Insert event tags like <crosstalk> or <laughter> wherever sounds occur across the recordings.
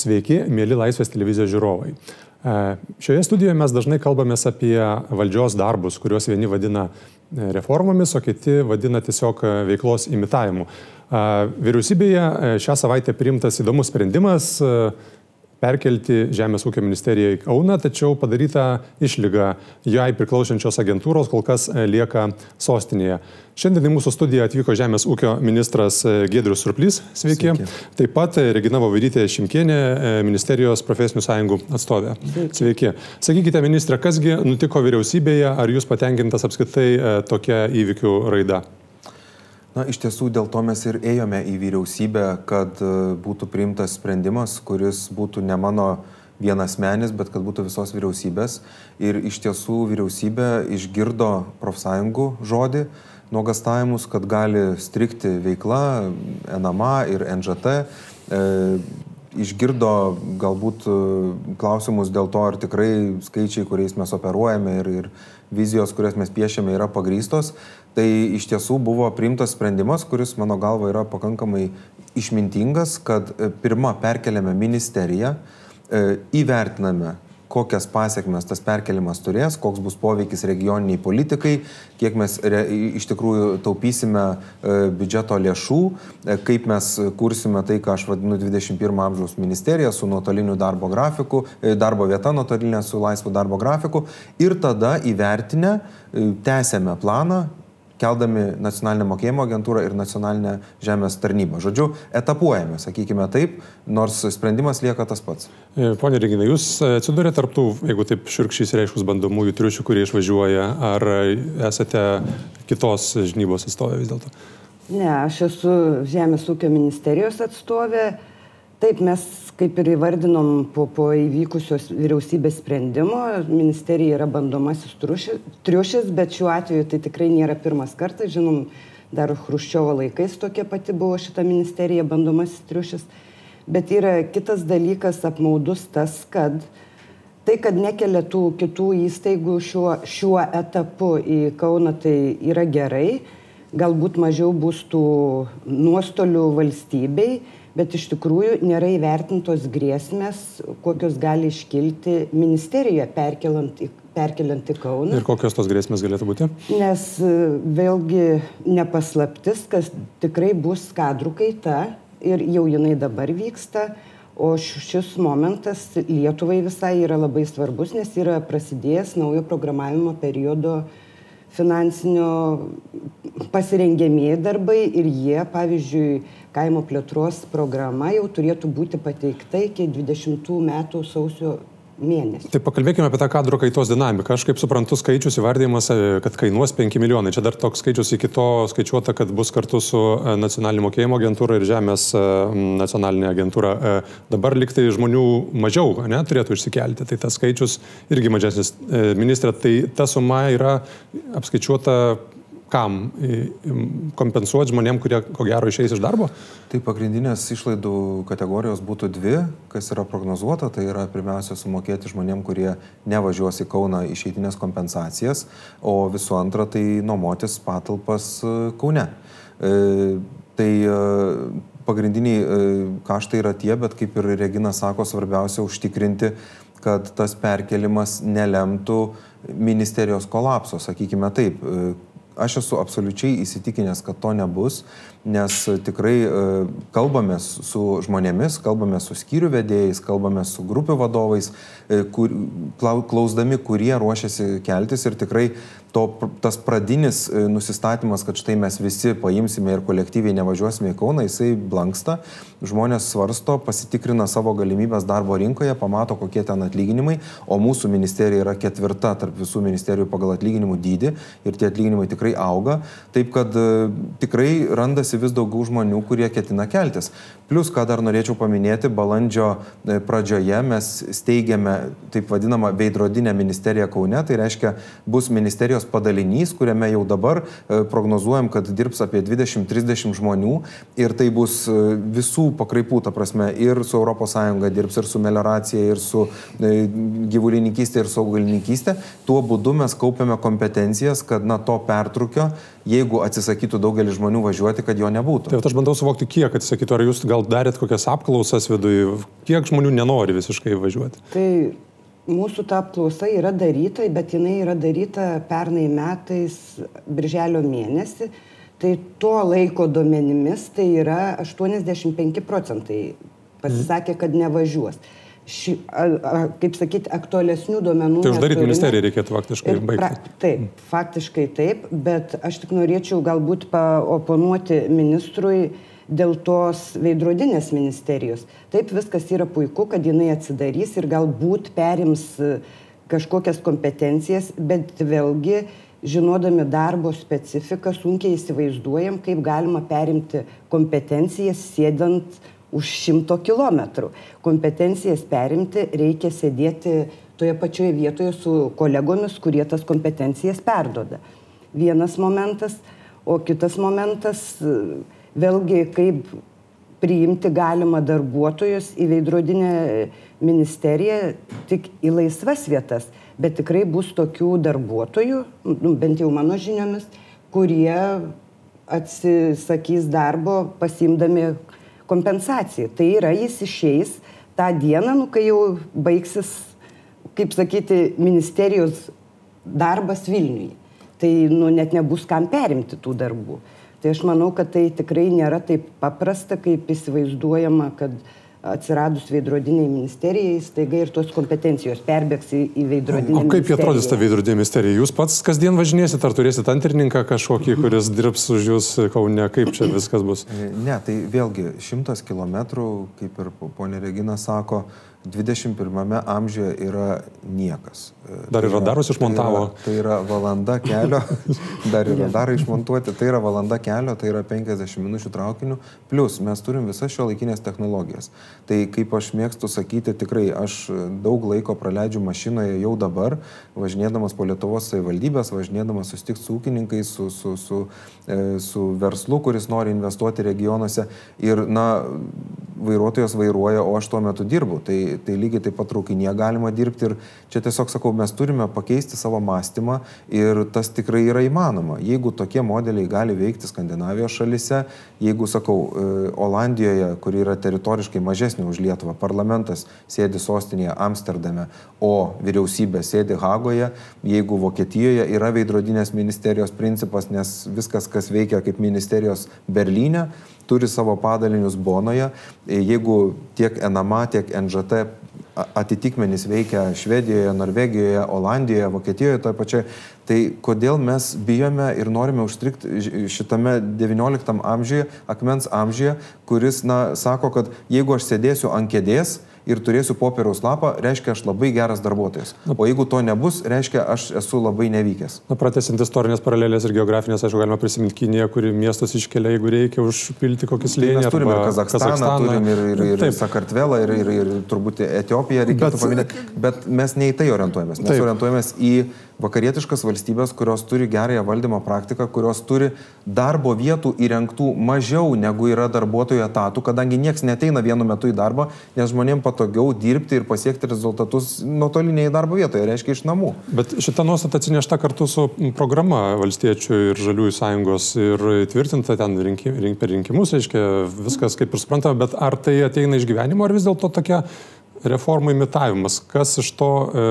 Sveiki, mėly Laisvės televizijos žiūrovai. E, šioje studijoje mes dažnai kalbamės apie valdžios darbus, kuriuos vieni vadina e, reformomis, o kiti vadina tiesiog e, veiklos imitavimu. Vyriausybėje šią savaitę priimtas įdomus sprendimas perkelti Žemės ūkio ministeriją į Kauną, tačiau padaryta išlyga jai priklausančios agentūros kol kas e, lieka sostinėje. Šiandien į mūsų studiją atvyko Žemės ūkio ministras e, Gedrius Surplys, sveiki. sveiki. Taip pat e, Regina Vavarytė Šimkienė, ministerijos profesinių sąjungų atstovė. Sveiki. sveiki. Sakykite, ministrė, kasgi nutiko vyriausybėje, ar jūs patenkintas apskritai tokia įvykių raida? Na, iš tiesų dėl to mes ir ėjome į vyriausybę, kad e, būtų priimtas sprendimas, kuris būtų ne mano vienas menis, bet kad būtų visos vyriausybės. Ir iš tiesų vyriausybė išgirdo profsąjungų žodį, nuogastavimus, kad gali strikti veikla NMA ir NŽT. E, išgirdo galbūt e, klausimus dėl to, ar tikrai skaičiai, kuriais mes operuojame ir, ir vizijos, kurias mes piešiame, yra pagrystos. Tai iš tiesų buvo priimtas sprendimas, kuris mano galva yra pakankamai išmintingas, kad e, pirmą perkeliame ministeriją, e, įvertiname kokias pasiekmes tas perkelimas turės, koks bus poveikis regioniniai politikai, kiek mes re, iš tikrųjų taupysime e, biudžeto lėšų, e, kaip mes kursime tai, ką aš vadinu 21 amžiaus ministerija su nuotoliniu darbo grafiku, e, darbo vieta nuotolinė su laisvu darbo grafiku ir tada įvertinę e, tęsėme planą keldami nacionalinę mokėjimo agentūrą ir nacionalinę žemės tarnybą. Žodžiu, etapuojame, sakykime taip, nors sprendimas lieka tas pats. E, pone Regina, jūs atsidūrėte tarptų, jeigu taip širkščiais reiškus bandomųjų triušių, kurie išvažiuoja, ar esate kitos žinybos atstovė vis dėlto? Ne, aš esu Žemės ūkio ministerijos atstovė. Taip, mes kaip ir įvardinom po, po įvykusios vyriausybės sprendimo, ministerija yra bandomasis triušis, bet šiuo atveju tai tikrai nėra pirmas kartas, žinom, dar Hruščiovo laikais tokia pati buvo šita ministerija bandomasis triušis, bet yra kitas dalykas apmaudus tas, kad tai, kad nekelia tų kitų įstaigų šiuo, šiuo etapu į Kauną, tai yra gerai, galbūt mažiau bus tų nuostolių valstybei bet iš tikrųjų nėra įvertintos grėsmės, kokios gali iškilti ministerijoje perkeliant į, perkeliant į Kauną. Ir kokios tos grėsmės galėtų būti? Nes e, vėlgi nepaslaptis, kas tikrai bus kadrų kaita ir jau jinai dabar vyksta. O šis momentas Lietuvai visai yra labai svarbus, nes yra prasidėjęs naujo programavimo periodo finansinio pasirengiamieji darbai ir jie, pavyzdžiui, kaimo plėtros programa jau turėtų būti pateikta iki 20 metų sausio mėnesį. Tai pakalbėkime apie tą kadro kaitos dinamiką. Aš kaip suprantu, skaičius įvardymas, e, kad kainuos 5 milijonai. Čia dar toks skaičius iki to skaičiuota, kad bus kartu su e, nacionalinė mokėjimo agentūra ir žemės e, nacionalinė agentūra. Dabar liktai žmonių mažiau ne, turėtų išsikelti. Tai tas skaičius irgi mažesnis. Ministrė, tai ta suma yra apskaičiuota kam? Kompensuoti žmonėm, kurie ko gero išeis iš darbo? Tai pagrindinės išlaidų kategorijos būtų dvi, kas yra prognozuota. Tai yra pirmiausia sumokėti žmonėm, kurie nevažiuos į Kauną išeitinės kompensacijas, o visų antra tai nuomotis patalpas e, Kaune. E, tai e, pagrindiniai e, kaštai yra tie, bet kaip ir Regina sako, svarbiausia užtikrinti, kad tas perkelimas nelemtų ministerijos kolapso, sakykime taip. Aš esu absoliučiai įsitikinęs, kad to nebus, nes tikrai e, kalbame su žmonėmis, kalbame su skyrių vedėjais, kalbame su grupių vadovais, e, kur, klausdami, kurie ruošiasi keltis. Ir tikrai to, tas pradinis e, nusistatymas, kad štai mes visi paimsime ir kolektyviai nevažiuosime į Kauną, jisai blanksta, žmonės svarsto, pasitikrina savo galimybės darbo rinkoje, pamato, kokie ten atlyginimai, o mūsų ministerija yra ketvirta tarp visų ministerijų pagal atlyginimų dydį. Ir tie atlyginimai tikrai auga, taip kad e, tikrai randasi vis daugiau žmonių, kurie ketina keltis. Plus, ką dar norėčiau paminėti, balandžio e, pradžioje mes steigiame taip vadinamą veidrodinę ministeriją Kaune, tai reiškia bus ministerijos padalinys, kuriame jau dabar e, prognozuojam, kad dirbs apie 20-30 žmonių ir tai bus e, visų pakraipų, ta prasme, ir su ES dirbs, ir su melioracija, ir su gyvulininkystė, ir su augalininkystė. Tuo būdu mes kaupiame kompetencijas, kad na, to per, pertrukio, jeigu atsisakytų daugelis žmonių važiuoti, kad jo nebūtų. Taip, aš bandau suvokti, kiek atsisakytų. Ar jūs gal darėt kokias apklausas viduje, kiek žmonių nenori visiškai važiuoti? Tai mūsų ta apklausa yra daryta, bet jinai yra daryta pernai metais, birželio mėnesį. Tai tuo laiko duomenimis tai yra 85 procentai pasisakė, kad nevažiuos. Ši, a, a, kaip sakyti, aktualesnių duomenų. Tai uždaryti ministeriją reikėtų faktiškai Ir baigti. Pra, taip, faktiškai taip, bet aš tik norėčiau galbūt paoponuoti ministrui dėl tos veidrodinės ministerijos. Taip viskas yra puiku, kad jinai atsidarys ir galbūt perims e, kažkokias kompetencijas, bet vėlgi, žinodami darbo specifiką, sunkiai įsivaizduojam, kaip galima perimti kompetencijas sėdant už šimto kilometrų. Kompetencijas perimti reikia sėdėti toje pačioje vietoje su kolegomis, kurie tas kompetencijas perdoda. Vienas momentas, o kitas momentas, vėlgi, kaip priimti galima darbuotojus į veidrodinę ministeriją tik į laisvas vietas, bet tikrai bus tokių darbuotojų, nu, bent jau mano žiniomis, kurie atsisakys darbo pasimdami kompensaciją. Tai yra, jis išeis tą dieną, nu, kai jau baigsis, kaip sakyti, ministerijos darbas Vilniuje. Tai nu, net nebus kam perimti tų darbų. Tai aš manau, kad tai tikrai nėra taip paprasta, kaip įsivaizduojama, kad atsiradus veidrodiniai ministerijai, staiga ir tos kompetencijos perbėgs į, į veidrodinę O kaip jie atrodys ta veidrodinė ministerija? Jūs pats kasdien važinėsit, ar turėsit antrininką kažkokį, kuris dirbs už jūs kaune, kaip čia viskas bus? Ne, tai vėlgi šimtas kilometrų, kaip ir ponė Regina sako, 21 amžiuje yra niekas. Dar ir radarus išmontavo. Tai yra, tai yra valanda kelio, <laughs> dar ir radarai išmontuoti, tai yra valanda kelio, tai yra 50 minučių traukinių, plus mes turim visas šio laikinės technologijas. Tai kaip aš mėgstu sakyti, tikrai aš daug laiko praleidžiu mašinoje jau dabar, važinėdamas po Lietuvos savivaldybės, važinėdamas susitikti su ūkininkais, su, su, su, su verslu, kuris nori investuoti regionuose. Ir, na, vairuotojas vairuoja, o aš tuo metu dirbu. Tai, tai lygiai taip pat traukinėje galima dirbti ir čia tiesiog sakau, mes turime pakeisti savo mąstymą ir tas tikrai yra įmanoma. Jeigu tokie modeliai gali veikti Skandinavijos šalise, jeigu, sakau, e, Olandijoje, kuri yra teritoriškai mažesnė už Lietuvą, parlamentas sėdi sostinėje Amsterdame, o vyriausybė sėdi Hagoje, jeigu Vokietijoje yra veidrodinės ministerijos principas, nes viskas, kas veikia kaip ministerijos Berlyne, turi savo padalinius Bonoje. Jeigu tiek NMA, tiek NŽT atitikmenys veikia Švedijoje, Norvegijoje, Olandijoje, Vokietijoje, toje pačioje, tai kodėl mes bijome ir norime užstrikti šitame XIX amžiuje, akmens amžiuje, kuris, na, sako, kad jeigu aš sėdėsiu ant kėdės, ir turėsiu popieriaus lapą, reiškia, aš labai geras darbuotojas. O jeigu to nebus, reiškia, aš esu labai nevykęs. Na, pratesint istorinės paralelės ir geografinės, aišku, galima prisiminti Kiniją, kuri miestus iškelia, jeigu reikia užpilti kokį slėnį. Tai mes turime Kazakstaną, Kazakstaną, turim ir, ir, ir Sakartvelą, ir, ir, ir, ir turbūt Etiopiją reikėtų bet, paminėti, bet mes ne į tai orientuojamės. Mes taip. orientuojamės į vakarietiškas valstybės, kurios turi gerąją valdymo praktiką, kurios turi darbo vietų įrengtų mažiau negu yra darbuotojų etatų, kadangi niekas neteina vienu metu į darbą, nes žmonėms patogiau dirbti ir pasiekti rezultatus nuotolinėje darbo vietoje, reiškia iš namų. Bet šita nuostata atsinešta kartu su programa valstiečių ir žaliųjų sąjungos ir tvirtinta ten rinki, rink, per rinkimus, reiškia viskas kaip ir suprantama, bet ar tai ateina iš gyvenimo, ar vis dėlto tokia reformų imitavimas, kas iš to e,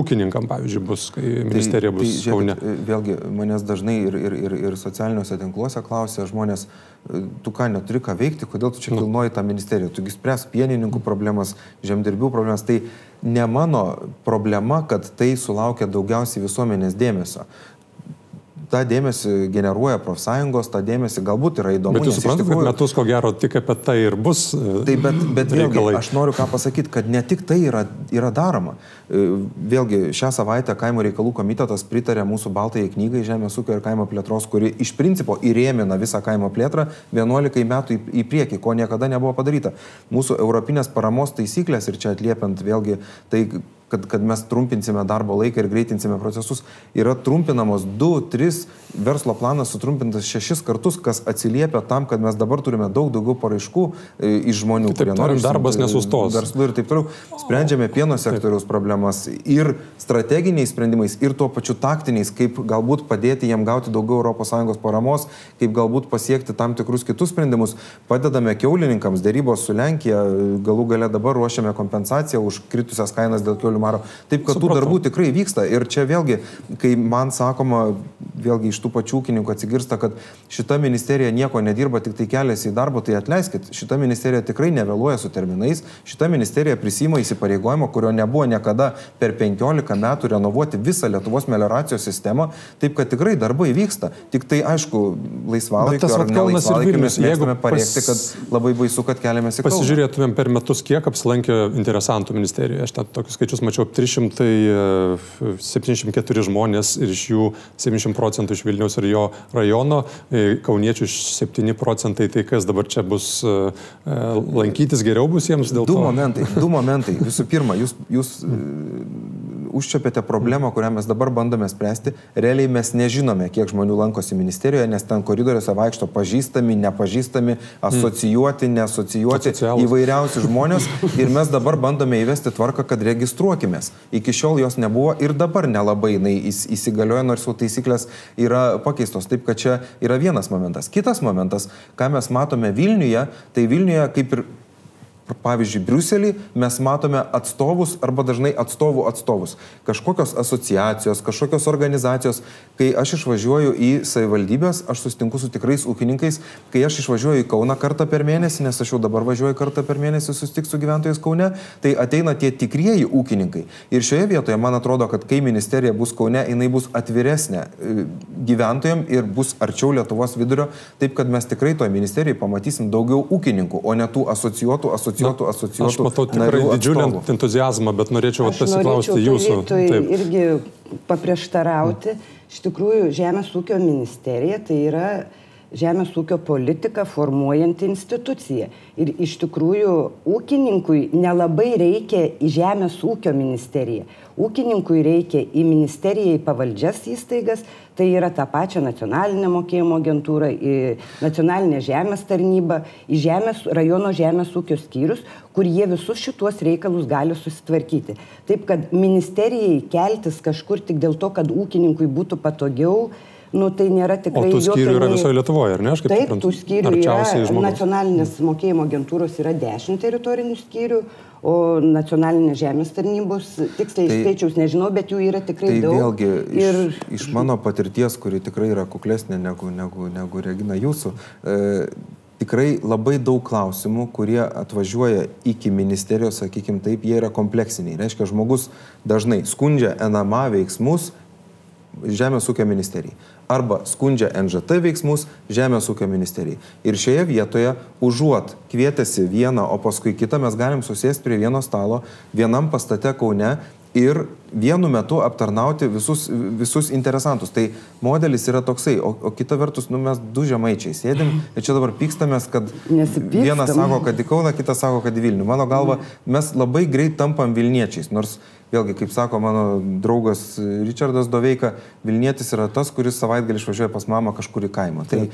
ūkininkam, pavyzdžiui, bus, kai tai- ministerija tai, bus tai, kaune. E, vėlgi, manęs dažnai ir, ir, ir, ir socialiniuose tinkluose klausia žmonės, e, tu ką neturi ką veikti, kodėl tu čia nu. kilnoji tą ministeriją, tugi spręs pienininkų problemas, žemdirbių problemas. Tai ne mano problema, kad tai sulaukia daugiausiai visuomenės dėmesio tą dėmesį generuoja profsąjungos, tą dėmesį galbūt yra įdomu. Bet jūs suprantate, tikrųjų... kad metus ko gero tik apie tai ir bus. Tai bet, bet vėlgi, aš noriu ką pasakyti, kad ne tik tai yra, yra daroma. E, vėlgi, šią savaitę kaimo reikalų komitetas pritarė mūsų baltai knygai Žemės ūkio ir kaimo plėtros, kuri iš principo įrėmina visą kaimo plėtrą 11 metų į, į priekį, ko niekada nebuvo padaryta. Mūsų europinės paramos taisyklės ir čia atliepiant vėlgi tai, kad, kad mes trumpinsime darbo laiką ir greitinsime procesus. Yra trumpinamos 2, 3, verslo planas sutrumpintas 6 kartus, kas atsiliepia tam, kad mes dabar turime daug daugiau paraiškų e, iš žmonių, Taip, kurie nori darbas nesustos. Verslų ir taip toliau. Sprendžiame pieno sektoriaus Taip. problemas ir strateginiais sprendimais, ir tuo pačiu taktiniais, kaip galbūt padėti jiem gauti daugiau ES paramos, kaip galbūt pasiekti tam tikrus kitus sprendimus. Padedame keulininkams, dėrybos su Lenkija, galų gale dabar ruošiame kompensaciją už kritusias kainas dėl keulių maro. Taip, kad Supratau. tų darbų tikrai vyksta. Ir čia vėlgi, kai man sakoma, vėlgi iš tų pačių ūkininkų atsigirsta, kad šita ministerija nieko nedirba, tik tai keliasi į darbą, tai atleiskit, šita ministerija tikrai nevėluoja su terminais, šita ministerija prisima įsipareigojimą, kurio nebuvo niekada per 15 metų renovuoti visą Lietuvos melioracijos sistemą, taip kad tikrai darbai vyksta. Tik tai aišku, laisvalaikiu ar nelaisvalaikiu mes mėgstame pareikti, pas... kad labai baisu, kad keliamės į Kauną. Pasižiūrėtumėm per metus, kiek apsilankė interesantų ministerijoje. Aš tokius skaičius mačiau 374 e, žmonės ir iš jų 70 procentų iš Vilniaus ir jo rajono, e, kauniečių 7 procentai, tai kas dabar čia bus e, lankytis geriau bus jiems dėl du to? Momentai, du momentai. <laughs> Visų pirma, jūs, jūs užčiapėte problemą, kurią mes dabar bandome spręsti. Realiai mes nežinome, kiek žmonių lankosi ministerijoje, nes ten koridoriuose vaikšto pažįstami, nepažįstami, asocijuoti, neasocijuoti Socialus. įvairiausi žmonės. Ir mes dabar bandome įvesti tvarką, kad registruokimės. Iki šiol jos nebuvo ir dabar nelabai jinai įsigalioja, nors jau taisyklės yra pakeistos. Taip, kad čia yra vienas momentas. Kitas momentas, ką mes matome Vilniuje, tai Vilniuje kaip ir Pavyzdžiui, Briuselį mes matome atstovus arba dažnai atstovų atstovus. Kažkokios asociacijos, kažkokios organizacijos. Kai aš išvažiuoju į savivaldybės, aš sustinku su tikrais ūkininkais. Kai aš išvažiuoju į Kauną kartą per mėnesį, nes aš jau dabar važiuoju kartą per mėnesį sustikti su gyventojais Kaune, tai ateina tie tikrieji ūkininkai. Ir šioje vietoje man atrodo, kad kai ministerija bus Kaune, jinai bus atviresnė e, gyventojams ir bus arčiau Lietuvos vidurio, taip kad mes tikrai toje ministerijoje pamatysim daugiau ūkininkų, o ne tų asocijuotų asociacijų asociuotų, asociuotų. Aš matau tikrai didžiulį entuzijazmą, bet norėčiau pasiklausti jūsų. Taip. irgi paprieštarauti. Iš tikrųjų, Žemės ūkio ministerija tai yra žemės ūkio politiką formuojanti institucija. Ir iš tikrųjų ūkininkui nelabai reikia į žemės ūkio ministeriją. Ūkininkui reikia į ministeriją, į pavaldžias įstaigas, tai yra tą pačią nacionalinę mokėjimo agentūrą, į nacionalinę žemės tarnybą, į žemės, rajono žemės ūkio skyrius, kur jie visus šituos reikalus gali susitvarkyti. Taip kad ministerijai keltis kažkur tik dėl to, kad ūkininkui būtų patogiau, nu, tai nėra tikrai... O tų skyrių yra visoje Lietuvoje, ar ne? Aš kaip Taip, tų skyrių yra, nacionalinės mokėjimo agentūros yra 10 teritorinių skyrių, o nacionalinės žemės tarnybos, tiksliai tai, skaičiaus nežinau, bet jų yra tikrai tai daug. Vėlgi, ir iš, iš mano patirties, kuri tikrai yra kuklesnė negu, negu, negu Regina jūsų, e, tikrai labai daug klausimų, kurie atvažiuoja iki ministerijos, sakykime taip, jie yra kompleksiniai. Reiškia, žmogus dažnai skundžia NMA veiksmus Žemės ūkio ministerijai arba skundžia NŽT veiksmus Žemės ūkio ministerijai. Ir šioje vietoje, užuot kvietėsi vieną, o paskui kitą, mes galim susėsti prie vieno stalo, vienam pastate Kaune ir vienu metu aptarnauti visus, visus interesantus. Tai modelis yra toksai, o, o kita vertus, nu, mes du žemaičiai sėdim ir čia dabar pykstamės, kad Nesipykstam. vienas sako, kad į Kauną, kitas sako, kad į Vilnių. Mano galva, mes labai greit tampam Vilniečiais, nors vėlgi, kaip sako mano draugas Richardas Doveika, Vilnietis yra tas, kuris savaitgalį išvažiuoja pas mamą kažkur į kaimą. Tai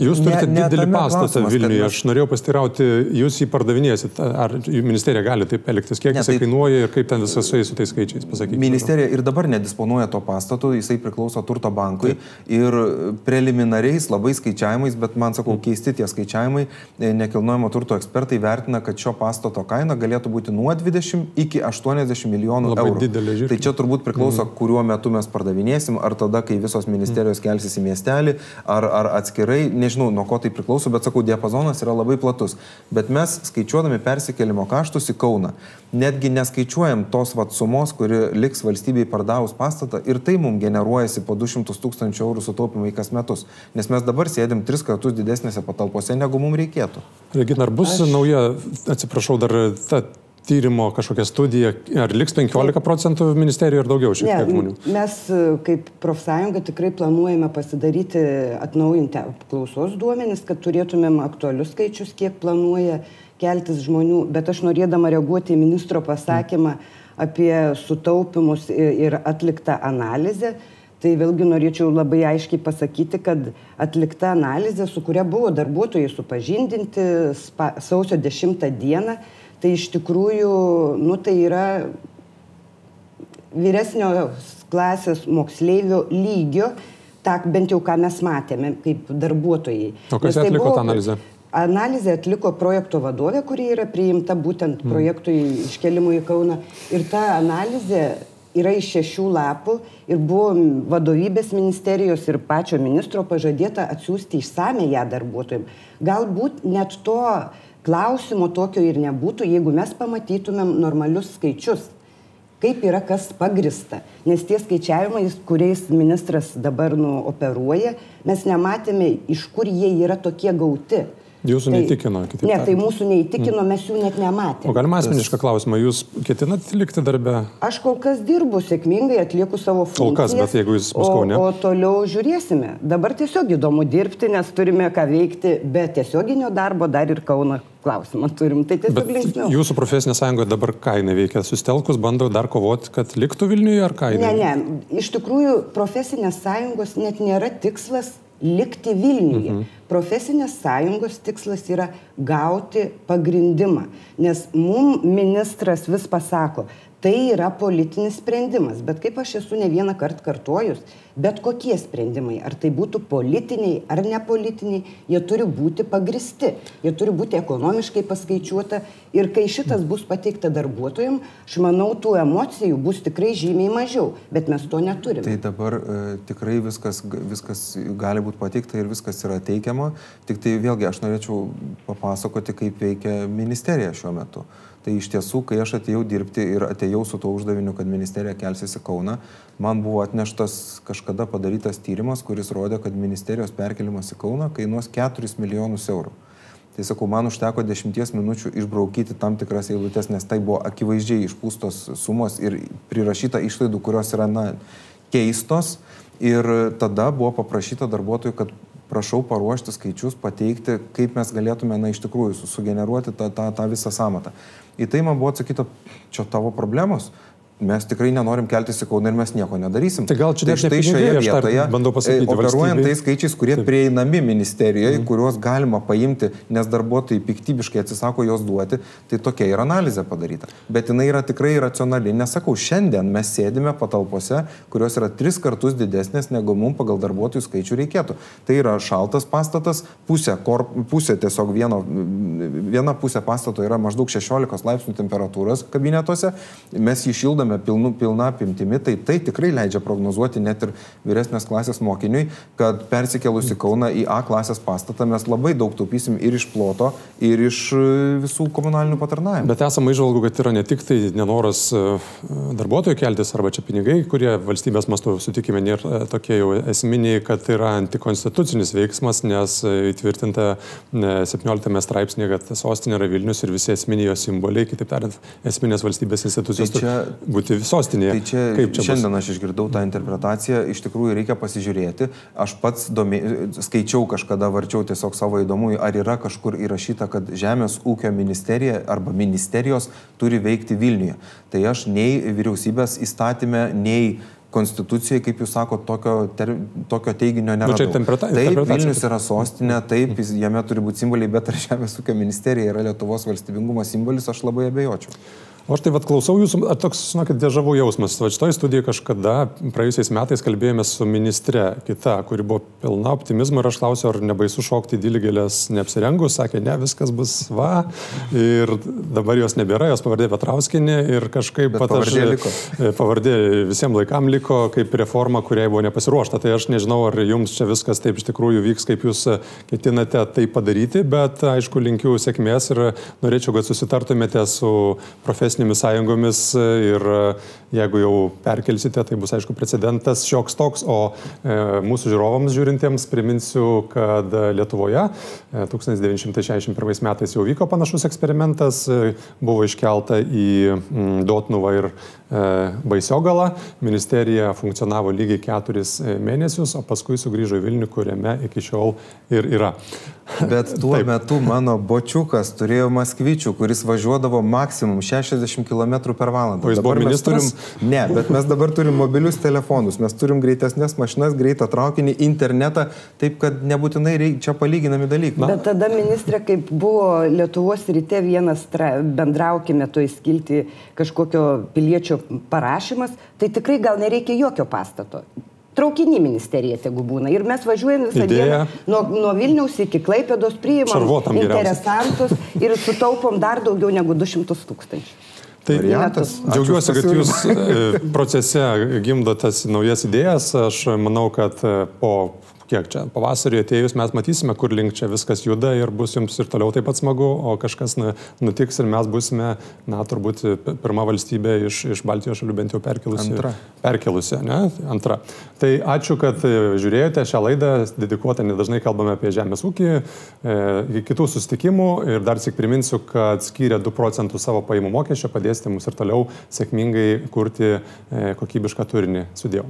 Jūs turite ne, didelį pastatą Vilniuje. Mes... Aš norėjau pastirauti, jūs jį pardavinėsit. Ar ministerija gali taip elgtis? Kiek ne, jisai tai... kainuoja ir kaip ten viskas su tais skaičiais? Pasakykite. Ministerija ir dabar nedisponuoja to pastatu, jisai priklauso turto bankui. Taip. Ir preliminariais labai skaičiavimais, bet man sakau, keisti tie skaičiavimai, e, nekilnojamo turto ekspertai vertina, kad šio pastato kaina galėtų būti nuo 20 iki 80 milijonų labai eurų. Didelė, žiūrėk. tai čia turbūt priklauso, mm. kuriuo metu mes pardavinėsim, ar tada, kai visos ministerijos mm. kelsis į miestelį, ar, ar atskirai nežinau, nuo ko tai priklauso, bet sakau, diapazonas yra labai platus. Bet mes skaičiuodami persikėlimo kaštus į Kauną, netgi neskaičiuojam tos vat sumos, kuri liks valstybei pardavus pastatą ir tai mums generuojasi po 200 tūkstančių eurų sutaupimai kas metus. Nes mes dabar sėdim tris kartus didesnėse patalpose, negu mums reikėtų. Regina, ar bus Aš... nauja, atsiprašau, dar ta tyrimo kažkokia studija, ar liks 15 procentų ministerijų ir daugiau šiek tiek žmonių? Mes kaip profsąjunga tikrai planuojame pasidaryti, atnaujinti apklausos duomenis, kad turėtumėm aktualius skaičius, kiek planuoja keltis žmonių, bet aš norėdama reaguoti į ministro pasakymą apie sutaupimus ir atliktą analizę, tai vėlgi norėčiau labai aiškiai pasakyti, kad atlikta analizė, su kuria buvo darbuotojai supažindinti spa, sausio 10 dieną, tai iš tikrųjų, nu tai yra vyresnio klasės moksleivio lygio, ta, bent jau ką mes matėme kaip darbuotojai. O kas tai atliko buvo, tą analizę? Analizę atliko projekto vadovė, kuri yra priimta būtent hmm. projektui iškelimui į Kauną. Ir ta analizė yra iš šešių lapų ir buvo vadovybės ministerijos ir pačio ministro pažadėta atsiųsti išsame ją darbuotojams. Galbūt net to klausimo tokio ir nebūtų, jeigu mes pamatytumėm normalius skaičius kaip yra kas pagrista. Nes tie skaičiavimai, kuriais ministras dabar nu, operuoja, mes nematėme, iš kur jie yra tokie gauti. Jūsų tai, neįtikino, kitaip. Ne, tai mūsų neįtikino, mm. mes jų net nematėme. O galima asmenišką klausimą, jūs ketinat likti darbę? Aš kol kas dirbu sėkmingai, atlieku savo funkciją. Kol kas, bet jeigu jūs bus kaunė. O, o toliau žiūrėsime. Dabar tiesiog įdomu dirbti, nes turime ką veikti, be tiesioginio darbo dar ir Kauno klausimą turim. Tai tiesiog linksmiau. Jūsų profesinė sąjunga dabar ką jinai veikia? Sustelkus bando dar kovoti, kad liktų Vilniuje ar ką jinai? Ne, ne. Iš tikrųjų, profesinės sąjungos net nėra tikslas likti Vilniuje. Mhm. Profesinės sąjungos tikslas yra gauti pagrindimą, nes mum ministras vis pasako, tai yra politinis sprendimas. Bet kaip aš esu ne vieną kartą kartojus, bet kokie sprendimai, ar tai būtų politiniai ar nepolitiniai, jie turi būti pagristi, jie turi būti ekonomiškai paskaičiuota ir kai šitas bus pateikta darbuotojams, aš manau, tų emocijų bus tikrai žymiai mažiau, bet mes to neturime. Tai dabar e, tikrai viskas, viskas gali būti pateikta ir viskas yra teikiama, tik tai vėlgi aš norėčiau papasakoti, kaip veikia ministerija šiuo metu. Tai iš tiesų, kai aš atėjau dirbti ir atėjau su tuo uždaviniu, kad ministerija kelsis į Kauną, man buvo atneštas kažkada padarytas tyrimas, kuris rodė, kad ministerijos perkelimas į Kauną kainuos 4 milijonus eurų. Tai sakau, man užteko 10 minučių išbraukyti tam tikras eilutes, nes tai buvo akivaizdžiai išpūstos sumos ir prirašyta išlaidų, kurios yra, na, keistos. Ir tada buvo paprašyta darbuotojų, kad prašau paruošti skaičius, pateikti, kaip mes galėtume, na, iš tikrųjų, sugeneruoti tą, tą, tą visą samatą. Į tai man buvo atsakyta, čia tavo problemos, mes tikrai nenorim keltis į Kauną ir mes nieko nedarysim. Tai gal čia tai štai šioje vietoje, bandau pasakyti, operuojant tais skaičiais, kurie Taip. prieinami ministerijoje, mm. kuriuos galima paimti, nes darbuotojai piktybiškai atsisako jos duoti, tai tokia yra analizė padaryta. Bet jinai yra tikrai racionali. Nesakau, šiandien mes sėdime patalpose, kurios yra tris kartus didesnės negu mums pagal darbuotojų skaičių reikėtų. Tai yra šaltas pastatas, pusė, kor, pusė tiesiog vieno, viena pusė pastato yra maždaug 16 laipsnių temperatūros kabinetuose, mes jį šildome vykdome pilnu, pilna apimtimi, tai tai tikrai leidžia prognozuoti net ir vyresnės klasės mokiniui, kad persikėlus į Kauną į A klasės pastatą mes labai daug taupysim ir iš ploto, ir iš e, visų komunalinių patarnavimų. Bet esame išvalgų, kad yra ne tik tai nenoras e, darbuotojų keltis arba čia pinigai, kurie valstybės mastu sutikime nėra e, tokie jau esminiai, kad yra antikonstitucinis veiksmas, nes įtvirtinta 17 straipsnėje, kad sostinė yra Vilnius ir visi esminiai jo simboliai, kitaip tariant, esminės valstybės institucijos. Tai čia būti sostinėje. Tai čia, čia šiandien bus? aš išgirdau tą interpretaciją, iš tikrųjų reikia pasižiūrėti. Aš pats domė, skaičiau kažkada, varčiau tiesiog savo įdomui, ar yra kažkur įrašyta, kad Žemės ūkio ministerija arba ministerijos turi veikti Vilniuje. Tai aš nei vyriausybės įstatymė, nei konstitucijai, kaip jūs sakote, tokio, ter, tokio teiginio nėra. Nu, taip, Vilnius yra sostinė, taip, jame turi būti simboliai, bet ar Žemės ūkio ministerija yra Lietuvos valstybingumo simbolis, aš labai abejočiau. O aš tai vad klausau jūsų, toks, žinokit, dėžavų jausmas. Va šitoje studijoje kažkada praėjusiais metais kalbėjome su ministre kita, kuri buvo pilna optimizmo ir aš klausiau, ar nebaisu šokti dilgelės neapsirengus, sakė, ne, viskas bus va. Ir dabar jos nebėra, jos pavardė Petrauskinė ir kažkaip pat aš... Pavardė, liko. E, pavardė visiems laikam liko kaip reforma, kuriai buvo nepasiruošta. Tai aš nežinau, ar jums čia viskas taip iš tikrųjų vyks, kaip jūs ketinate tai padaryti, bet aišku, linkiu sėkmės ir norėčiau, kad susitartumėte su profesija profesinėmis sąjungomis ir jeigu jau perkelsite, tai bus aišku precedentas šioks toks, o mūsų žiūrovams žiūrintiems priminsiu, kad Lietuvoje 1961 metais jau vyko panašus eksperimentas, buvo iškelta į Dotnuvą ir Baisiogalą, ministerija funkcionavo lygiai keturis mėnesius, o paskui sugrįžo į Vilnių, kuriame iki šiol ir yra. <laughs> Bet tuo Taip. metu mano bočiukas turėjo Maskvyčių, kuris važiuodavo maksimum 60 km per valandą. O jis buvo ministras? Turim, ne, bet mes dabar turim mobilius telefonus, mes turim greitesnės mašinas, greitą traukinį, internetą, taip kad nebūtinai reik, čia palyginami dalykai. Na. Bet tada ministrė, kaip buvo Lietuvos ryte vienas tra, bendraukime to įskilti kažkokio piliečio parašymas, tai tikrai gal nereikia jokio pastato traukinį ministerija tegu būna. Ir mes važiuojam visą Idėja. dieną nuo, nuo Vilniaus iki Klaipėdos, priimam interesantus ir sutaupom dar daugiau negu 200 tūkstančių. Tai variantas. Džiaugiuosi, kad jūs e, procese gimdotas naujas idėjas. Aš manau, kad e, po kiek čia pavasarį atėjus mes matysime, kur link čia viskas juda ir bus jums ir toliau taip pat smagu, o kažkas na, nutiks ir mes busime, na, turbūt pirma valstybė iš, iš Baltijos šalių bent jau perkelusi. Antra. Perkelusi, ne? Antra. Tai ačiū, kad e, žiūrėjote šią laidą, dedikuotą, nedažnai kalbame apie žemės ūkį, e, kitų susitikimų ir dar tik priminsiu, kad skyrė 2 procentų savo pajamų mokesčio, padėsite mums ir toliau sėkmingai kurti e, kokybišką turinį. Sudėjau.